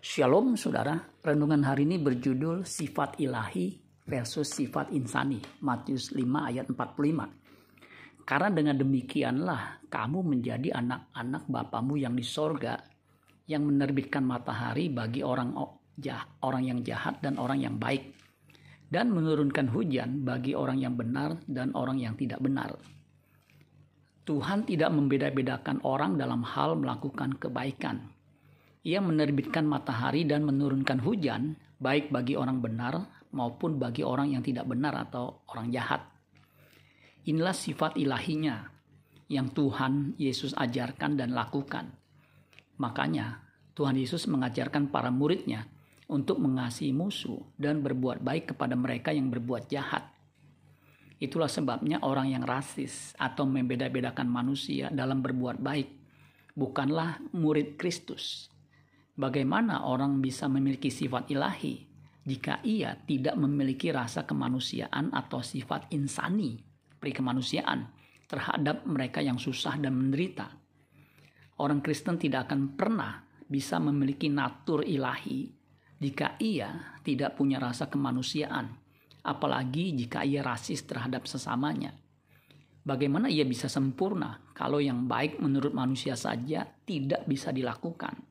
Shalom saudara, renungan hari ini berjudul sifat ilahi versus sifat insani. Matius 5 ayat 45. Karena dengan demikianlah kamu menjadi anak-anak Bapamu yang di sorga yang menerbitkan matahari bagi orang orang yang jahat dan orang yang baik dan menurunkan hujan bagi orang yang benar dan orang yang tidak benar. Tuhan tidak membeda-bedakan orang dalam hal melakukan kebaikan. Ia menerbitkan matahari dan menurunkan hujan, baik bagi orang benar maupun bagi orang yang tidak benar atau orang jahat. Inilah sifat ilahinya yang Tuhan Yesus ajarkan dan lakukan. Makanya Tuhan Yesus mengajarkan para muridnya untuk mengasihi musuh dan berbuat baik kepada mereka yang berbuat jahat Itulah sebabnya orang yang rasis atau membeda-bedakan manusia dalam berbuat baik bukanlah murid Kristus. Bagaimana orang bisa memiliki sifat ilahi jika ia tidak memiliki rasa kemanusiaan atau sifat insani, pri kemanusiaan terhadap mereka yang susah dan menderita? Orang Kristen tidak akan pernah bisa memiliki natur ilahi jika ia tidak punya rasa kemanusiaan apalagi jika ia rasis terhadap sesamanya. Bagaimana ia bisa sempurna kalau yang baik menurut manusia saja tidak bisa dilakukan?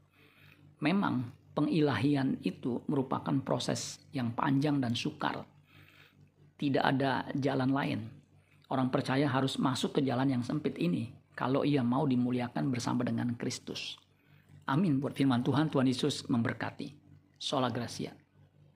Memang pengilahian itu merupakan proses yang panjang dan sukar. Tidak ada jalan lain. Orang percaya harus masuk ke jalan yang sempit ini kalau ia mau dimuliakan bersama dengan Kristus. Amin buat firman Tuhan, Tuhan Yesus memberkati. Sola Gracia.